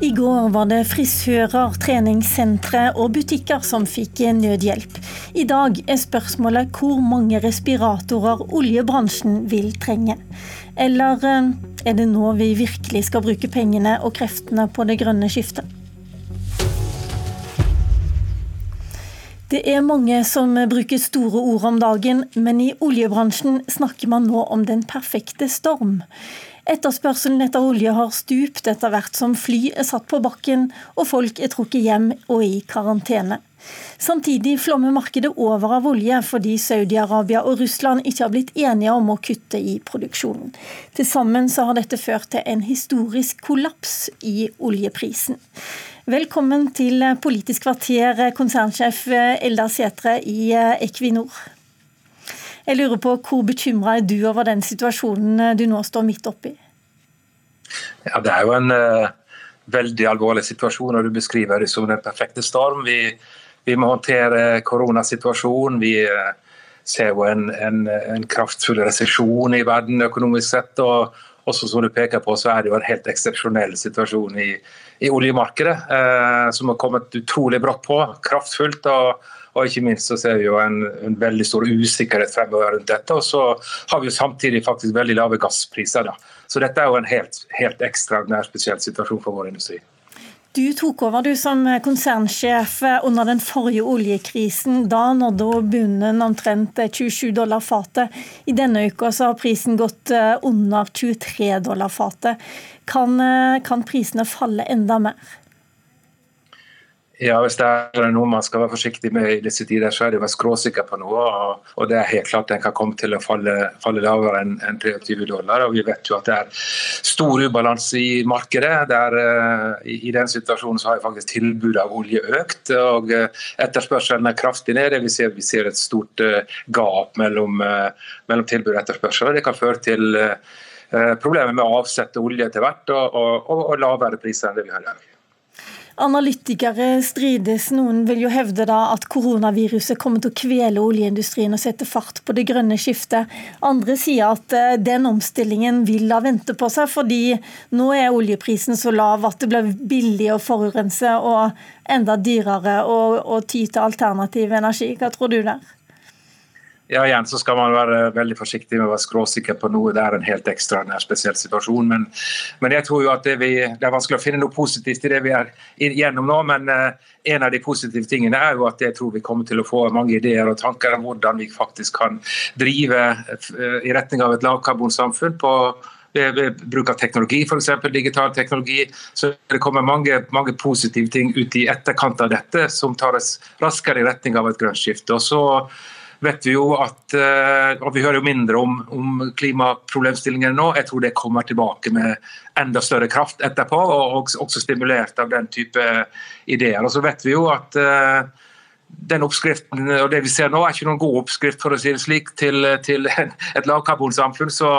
I går var det frisører, treningssentre og butikker som fikk nødhjelp. I dag er spørsmålet hvor mange respiratorer oljebransjen vil trenge. Eller eh, er det nå vi virkelig skal bruke pengene og kreftene på det grønne skiftet? Det er mange som bruker store ord om dagen, men i oljebransjen snakker man nå om den perfekte storm. Etterspørselen etter olje har stupt etter hvert som fly er satt på bakken og folk er trukket hjem og i karantene. Samtidig flommer markedet over av olje fordi Saudi-Arabia og Russland ikke har blitt enige om å kutte i produksjonen. Til sammen så har dette ført til en historisk kollaps i oljeprisen. Velkommen til Politisk kvarter, konsernsjef Eldar Setre i Equinor. Jeg lurer på Hvor bekymra er du over den situasjonen eh, du nå står midt oppi? Ja, Det er jo en uh, veldig alvorlig situasjon, og du beskriver det som den perfekte storm. Vi, vi må håndtere koronasituasjonen. Vi uh, ser jo en, en, en kraftfull resesjon i verden økonomisk sett. og også som du peker på, så er det jo en helt eksepsjonell situasjon i, i oljemarkedet, eh, som har kommet utrolig brått på. Kraftfullt. og og ikke minst så ser vi jo en, en veldig stor usikkerhet fremover rundt dette. Og så har vi jo samtidig faktisk veldig lave gasspriser. Da. Så dette er jo en helt, helt ekstraordinær spesiell situasjon for vår industri. Du tok over du som konsernsjef under den forrige oljekrisen. Da nådde bunnen omtrent 27 dollar fatet. I denne uka har prisen gått eh, under 23 dollar fatet. Kan, eh, kan prisene falle enda mer? Ja, Hvis det er noe man skal være forsiktig med i disse tider, så er det å være skråsikker på noe. og Det er helt klart den kan komme til å falle, falle lavere enn en 23 dollar. og Vi vet jo at det er stor ubalanse i markedet. Der, uh, i, i, den situasjonen så har faktisk tilbudet av olje økt. og uh, Etterspørselen er kraftig nede. Vi ser, vi ser et stort uh, gap mellom, mellom, tilbud og etterspørsel. Det kan føre til problemer med å avsette olje etter hvert og, og, og, og lavere priser enn det vi har i dag. Analytikere strides. Noen vil jo hevde da at koronaviruset kommer til å kvele oljeindustrien og sette fart på det grønne skiftet. Andre sier at eh, den omstillingen vil la vente på seg, fordi nå er oljeprisen så lav at det blir billig å forurense og enda dyrere å, å ty til alternativ energi. Hva tror du der? Ja, igjen så skal man være veldig forsiktig med å være skråsikker på noe. Det er en helt ekstraordinær spesiell situasjon. Men, men, jeg tror jo at det, vi, det, er vanskelig å finne noe positivt i det vi er gjennom nå. Men uh, en av de positive tingene er jo at jeg tror vi kommer til å få mange ideer og tanker om hvordan vi faktisk kan drive uh, i retning av et lavkarbonsamfunn på bruk av teknologi, f.eks. digital teknologi. Så det kommer mange, mange, positive ting ut i etterkant av dette som tar oss raskere i retning av et grønt skifte. Og så vet vi jo at eh, og Vi hører jo mindre om, om klimaproblemstillingene nå. Jeg tror det kommer tilbake med enda større kraft etterpå, og også stimulert av den type ideer. Og så vet vi jo at uh, den oppskriften og det vi ser nå, er ikke noen god oppskrift for å si det slik, til, til et lavkarbonsamfunn. Så,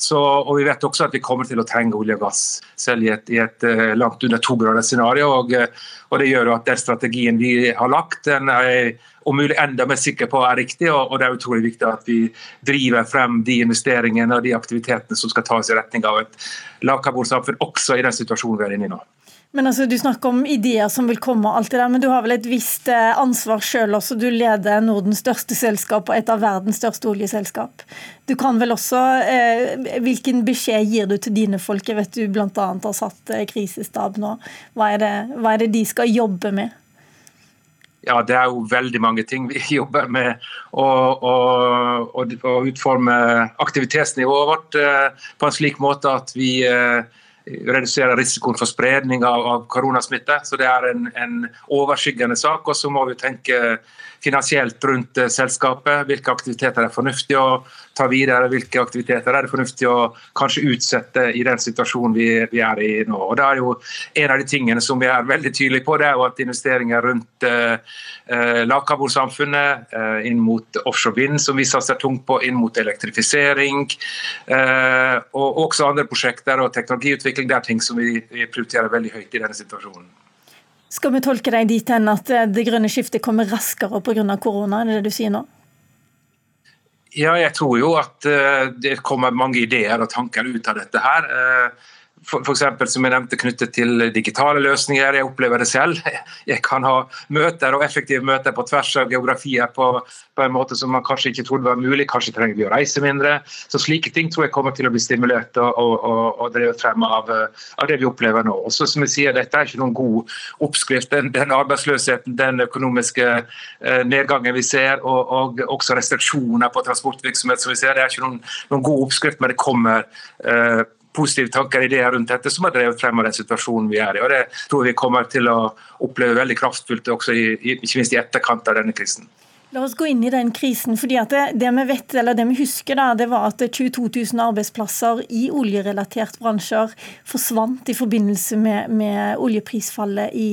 så, og vi vet også at vi kommer til å trenge olje og gass selv i et, i et uh, langt under tograders-scenario. Og, og, det gjør jo at den strategien vi har lagt, den er om mulig enda mer sikker på er riktig. Og, og det er utrolig viktig at vi driver frem de investeringene og de aktivitetene som skal tas i retning av et lavkarbonsamfunn, også i den situasjonen vi er inne i nå. Men altså, Du snakker om ideer som vil komme, og alt det der, men du har vel et visst eh, ansvar selv også? Du leder Nordens største selskap og et av verdens største oljeselskap. Du kan vel også, eh, Hvilken beskjed gir du til dine folk? Jeg vet du bl.a. har satt eh, krisestab nå. Hva er, det, hva er det de skal jobbe med? Ja, Det er jo veldig mange ting vi jobber med. Å utforme aktivitetsnivået vårt eh, på en slik måte at vi eh, redusere risikoen for spredning av, av koronasmitte. Så Det er en, en overskyggende sak. Og så må vi tenke finansielt rundt uh, selskapet. Hvilke aktiviteter er fornuftig å ta videre, hvilke aktiviteter er det fornuftig å kanskje utsette i den situasjonen vi, vi er i nå. Og det er jo En av de tingene som vi er veldig tydelige på, det er jo at investeringer rundt eh, lavkarbonsamfunnet, eh, inn mot offshore vind, som vi satser tungt på, inn mot elektrifisering, eh, og også andre prosjekter og teknologiutvikling, det er ting som vi, vi prioriterer veldig høyt i denne situasjonen. Skal vi tolke deg dit hen at eh, det grønne skiftet kommer raskere pga. korona, er det det du sier nå? Ja, jeg tror jo at eh, det kommer mange ideer og tanker ut av dette her. For, eksempel, som jeg nevnte, knyttet til digitale løsninger. Jeg opplever det selv. Jeg kan ha møter og effektive møter på tvers av geografier på, på en måte som man kanskje ikke trodde var mulig. Kanskje trenger vi å reise mindre. Så Slike ting tror jeg kommer til å bli stimulert og, og, og drevet frem av, av, det vi opplever nå. Og så som jeg sier, Dette er ikke noen god oppskrift. Den, den arbeidsløsheten, den økonomiske eh, nedgangen vi ser, og, og, også restriksjoner på transportvirksomhet som vi ser, det er ikke noen, noen god oppskrift, men det kommer eh, positive tanker og ideer rundt dette som har drevet frem av den situasjonen vi er i. Og Det tror vi kommer til å oppleve veldig kraftfullt også i, ikke minst i etterkant av denne krisen. La oss gå inn i den krisen. fordi det, det, vi vet, eller det vi husker, da, det var at 22 000 arbeidsplasser i oljerelatert bransjer forsvant i forbindelse med, med oljeprisfallet i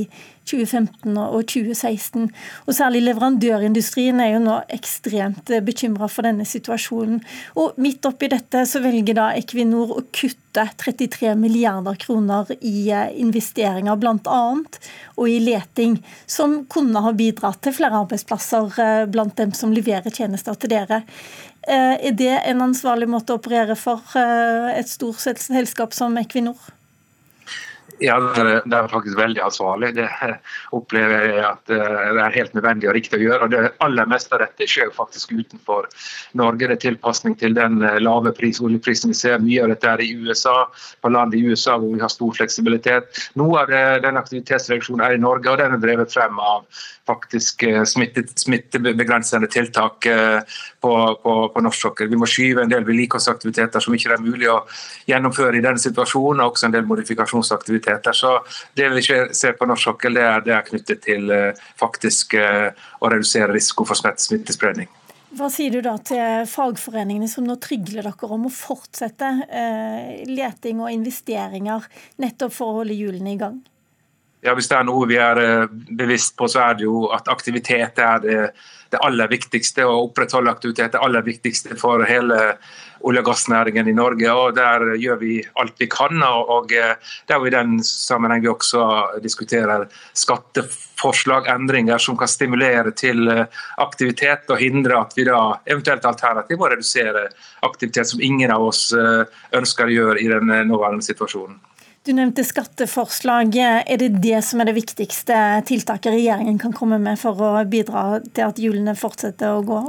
2015 og 2016. Og Særlig leverandørindustrien er jo nå ekstremt bekymra for denne situasjonen. Og Midt oppi dette så velger da Equinor å kutte 33 milliarder kroner i eh, investeringer, bl.a. og i leting, som kunne ha bidratt til flere arbeidsplasser eh, blant dem som leverer tjenester til dere. Eh, er det en ansvarlig måte å operere for et stort selskap som Equinor? Ja, det er faktisk veldig ansvarlig. Det opplever jeg at eh, det er helt nødvendig og riktig å gjøre. og Det aller meste av dette skjer faktisk utenfor Norge. Det er tilpasning til den eh, lave pris, oljeprisen vi ser. Mye av dette er i USA, på land i USA hvor vi har stor fleksibilitet. Noe av det, den aktivitetsreaksjonen er i Norge, og den er drevet frem av faktisk smittet, smittebegrensende tiltak på, på, på norsk sokkel. Vi må skyve en del vedlikeholdsaktiviteter som ikke er mulig å gjennomføre i denne situasjonen, og også en del modifikasjonsaktiviteter aktiviteter. Så Det vi ser på norsk sokkel, det er, det er knyttet til eh, faktisk eh, å redusere risiko for smittespredning. Hva sier du da til fagforeningene som nå trygler dere om å fortsette eh, leting og investeringer nettopp for å holde hjulene i gang? Ja, Hvis det er noe vi er eh, bevisst på, så er det jo at aktivitet er det, det aller viktigste. Å opprettholde aktivitet er det aller viktigste for hele olje- og gassnæringen i Norge. og Der gjør vi alt vi kan. og eh, Det er jo i den sammenheng vi også diskuterer skatteforslag, endringer som kan stimulere til eh, aktivitet og hindre at vi da eventuelt alternativt må redusere aktivitet som ingen av oss eh, ønsker å gjøre i den nåværende situasjonen. Du nevnte skatteforslag. Er det det som er det viktigste tiltaket regjeringen kan komme med for å bidra til at hjulene fortsetter å gå?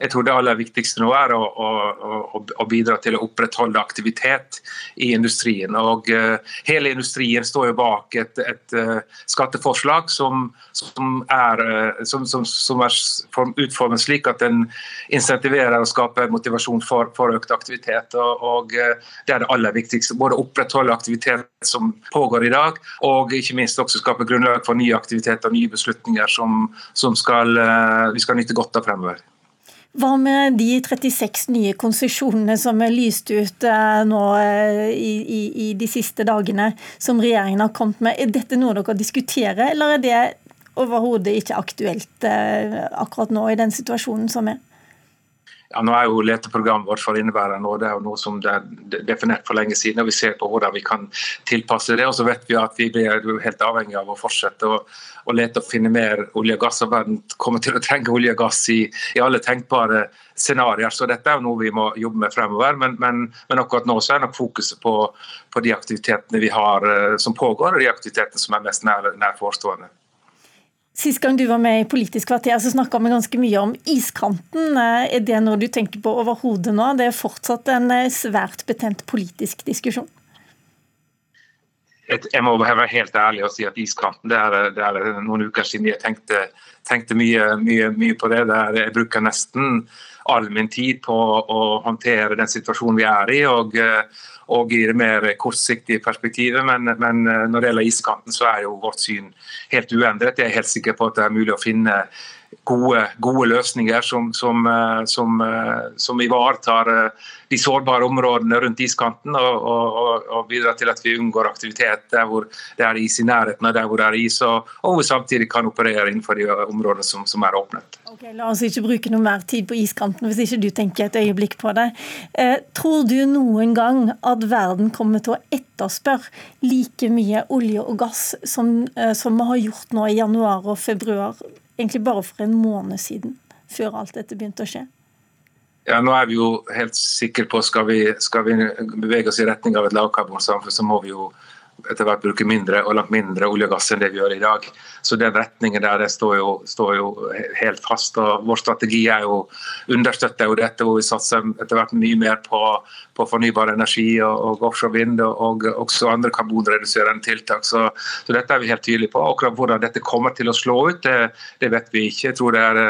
Jeg tror det aller viktigste nå er å, å, å bidra til å opprettholde aktivitet i industrien. Og uh, Hele industrien står jo bak et, et uh, skatteforslag som, som er, uh, som, som, som, er utformet slik at den insentiverer og skaper motivasjon for, for økt aktivitet. Og, og Det er det aller viktigste. Både opprettholde aktivitet som pågår i dag, og ikke minst også skape grunnlag for ny aktivitet og nye beslutninger som, skal, vi skal nyte godt av fremover. Hva med de 36 nye konsesjonene som er lyst ut eh, nå eh, i, i, i, de siste dagene, som regjeringen har kommet med? Er dette noe dere diskuterer, eller er det overhodet ikke aktuelt eh, akkurat nå i den situasjonen som er? Ja, nå er jo leteprogrammet vårt for inneværende år det er jo noe som det er definert for lenge siden. og Vi ser på hvordan vi kan tilpasse det. og så vet Vi at vi blir helt avhengig av å fortsette å, å lete og finne mer olje og gass. og Verden kommer til å trenge olje og gass i, i alle tenkbare scenarioer. Så dette er jo noe vi må jobbe med fremover. Men, men, men akkurat nå så er nok fokuset på, på, de aktivitetene vi har eh, som pågår, og de aktivitetene som er mest nær, nær forestående. Sist gang du var med i Politisk kvarter, så snakka vi ganske mye om iskanten. Eh, er det noe du tenker på overhodet nå? Det er fortsatt en eh, svært betent politisk diskusjon. Jeg må være helt ærlig og si at iskanten det er, det er noen uker siden jeg tenkte, tenkte mye, mye, mye, på det. Der jeg bruker nesten all min tid på å håndtere den situasjonen vi er i. og og i det mer kortsiktige perspektivet. Men, men, eh, når det gjelder iskanten, så er jo vårt syn helt uendret. Jeg er helt sikker på at det er mulig å finne gode, gode løsninger som, som, eh, som, eh, som, ivaretar de sårbare områdene rundt iskanten og, og, og, bidrar til at vi unngår aktivitet der hvor det er is i nærheten av der hvor det er is, og, og samtidig kan operere innenfor de områdene som er åpnet. Okay, La oss ikke bruke noe mer tid på iskanten hvis ikke du tenker et øyeblikk på det. Eh, tror du noen gang at verden kommer til å etterspørre like mye olje og gass som, eh, som vi har gjort nå i januar og februar, egentlig bare for en måned siden, før alt dette begynte å skje? Ja, nå er vi jo helt sikre på skal vi skal vi bevege oss i retning av et lavkarbonsamfunn, så må vi jo etter hvert bruke mindre og langt mindre olje og gass enn det vi gjør i dag. Så den retningen der det står, jo, står jo helt fast. og Vår strategi er jo understøtter jo dette, hvor vi satser etter hvert mye mer på, på fornybar energi og, og offshore vind og, og, også andre karbonreduserende tiltak. Så, så, dette er vi helt tydelige på. Akkurat hvordan dette kommer til å slå ut, det, det vet vi ikke. Jeg tror det er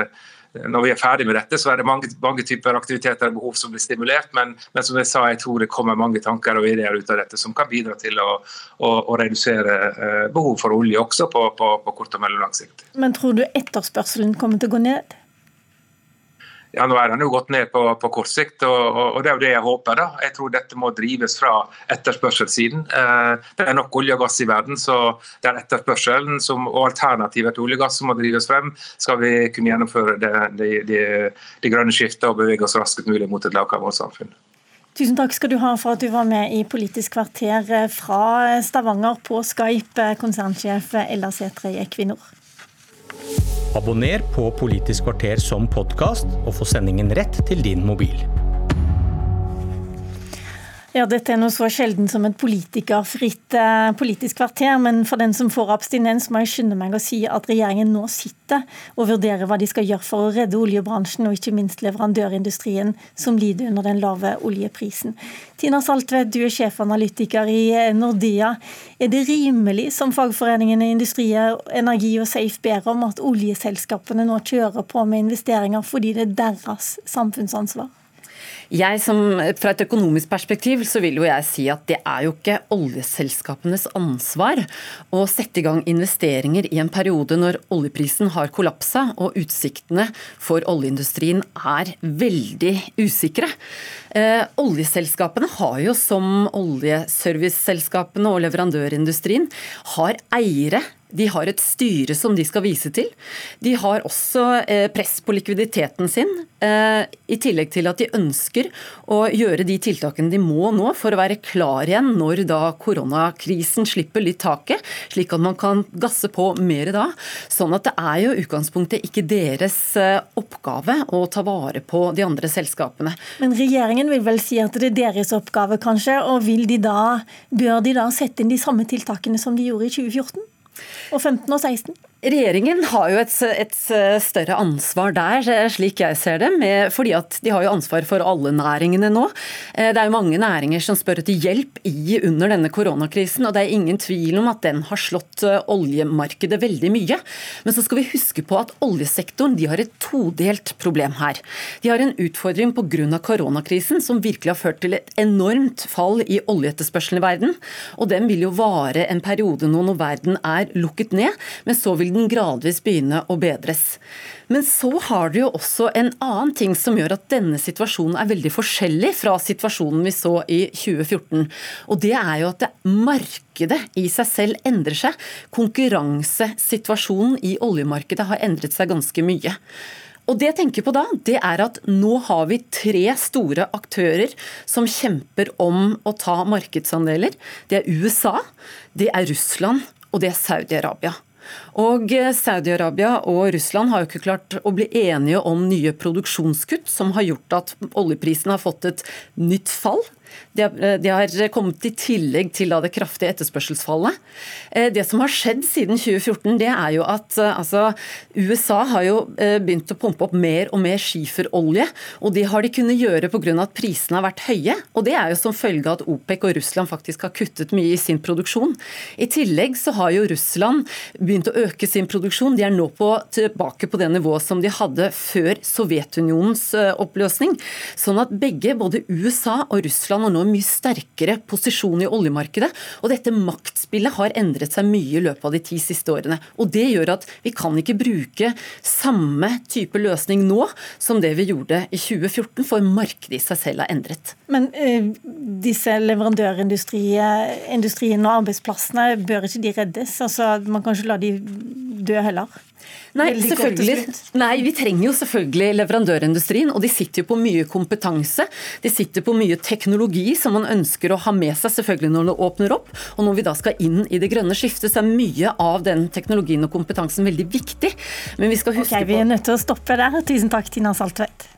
når vi er ferdig med dette, så er det mange, mange typer aktiviteter og behov som blir stimulert. Men, men, som jeg sa, jeg tror det kommer mange tanker og ideer ut av dette som kan bidra til å, å, å redusere eh, behov for olje også på, på, på kort og mellomlang sikt. Men tror du etterspørselen kommer til å gå ned? Ja, Nå er den jo gått ned på, på kort sikt, og, og, det er jo det jeg håper. da. Jeg tror dette må drives fra etterspørselssiden. Eh, det er nok olje og gass i verden, så det er etterspørselen som, og alternativet til olje og gass som må drives frem, skal vi kunne gjennomføre det, det, det, det grønne skiftet og bevege oss raskest mulig mot et lavkarbonsamfunn. Tusen takk skal du ha for at du var med i Politisk kvarter fra Stavanger på Skype, konsernsjef Ella Sætre i Equinor. Abonner på Politisk kvarter som podkast, og få sendingen rett til din mobil. Ja, Dette er noe så sjelden som et politikerfritt eh, politisk kvarter. Men for den som får abstinens, må jeg skynde meg å si at regjeringen nå sitter og vurderer hva de skal gjøre for å redde oljebransjen, og ikke minst leverandørindustrien, som lider under den lave oljeprisen. Tina Saltvedt, du er sjefanalytiker i eh, Nordea. Er det rimelig, som fagforeningene Industri, Energi og Safe ber om, at oljeselskapene nå kjører på med investeringer fordi det er deres samfunnsansvar? Jeg som, Fra et økonomisk perspektiv så vil jo jeg si at det er jo ikke oljeselskapenes ansvar å sette i gang investeringer i en periode når oljeprisen har kollapsa og utsiktene for oljeindustrien er veldig usikre. Eh, oljeselskapene har jo, som oljeserviceselskapene og leverandørindustrien, har eiere de har et styre som de skal vise til. De har også eh, press på likviditeten sin, eh, i tillegg til at de ønsker å gjøre de tiltakene de må nå for å være klar igjen når da koronakrisen slipper litt taket, slik at man kan gasse på mer da. Sånn at det er jo utgangspunktet ikke deres eh, oppgave å ta vare på de andre selskapene. Men regjeringen vil vel si at det er deres oppgave, kanskje, og de da, bør de da sette inn de samme tiltakene som de gjorde i 2014? Og 15 og 16? Regjeringen har jo et, et, større ansvar der, slik jeg ser det. Med, fordi at de har jo ansvar for alle næringene nå. Eh, det er jo mange næringer som spør etter hjelp i under denne koronakrisen. Og det er ingen tvil om at den har slått eh, oljemarkedet veldig mye. Men så skal vi huske på at oljesektoren de har et todelt problem her. De har en utfordring pga. koronakrisen som virkelig har ført til et enormt fall i oljeetterspørselen i verden. Og den vil jo vare en periode nå når verden er lukket ned. men så vil den gradvis begynne å bedres. Men så har du jo også en annen ting som gjør at denne situasjonen er veldig forskjellig fra situasjonen vi så i 2014. Og det er jo at det markedet i seg selv endrer seg. Konkurransesituasjonen i oljemarkedet har endret seg ganske mye. Og det jeg tenker på da, det er at nå har vi tre store aktører som kjemper om å ta markedsandeler. Det er USA, det er Russland og det er Saudi-Arabia. Og eh, Saudi-Arabia og Russland har jo ikke klart å bli enige om nye produksjonskutt, som har gjort at oljeprisen har fått et nytt fall. Eh, de har, kommet i tillegg til det kraftige etterspørselsfallet. Eh, det som har skjedd siden 2014, det er jo at eh, altså, USA har jo begynt å pumpe opp mer og mer skiferolje. Og det har de kunnet gjøre pga. at prisene har vært høye. Og det er jo som følge av at OPEC og Russland faktisk har kuttet mye i sin produksjon. I tillegg så har jo Russland begynt å øke sin produksjon. De er nå på, tilbake på det nivået som de hadde før Sovjetunionens oppløsning. Sånn at begge, både USA og Russland, Russland har nå en mye sterkere posisjon i oljemarkedet. Og dette maktspillet har endret seg mye i løpet av de ti siste årene. Og det gjør at vi kan ikke bruke samme type løsning nå som det vi gjorde i 2014, for markedet i seg selv har endret. Men uh, disse leverandørindustrien og arbeidsplassene, bør ikke de reddes? Altså, Man kan ikke la de dø heller? Nei. Nei, vi trenger jo selvfølgelig leverandørindustrien, og de sitter jo på mye kompetanse. De sitter på mye teknologi som man ønsker å ha med seg selvfølgelig når det åpner opp. Og når vi da skal inn i det grønne skiftet, så er mye av den teknologien og kompetansen veldig viktig. Men vi skal huske okay, Vi er nødt til å stoppe der. Tusen takk, Tina Saltvedt.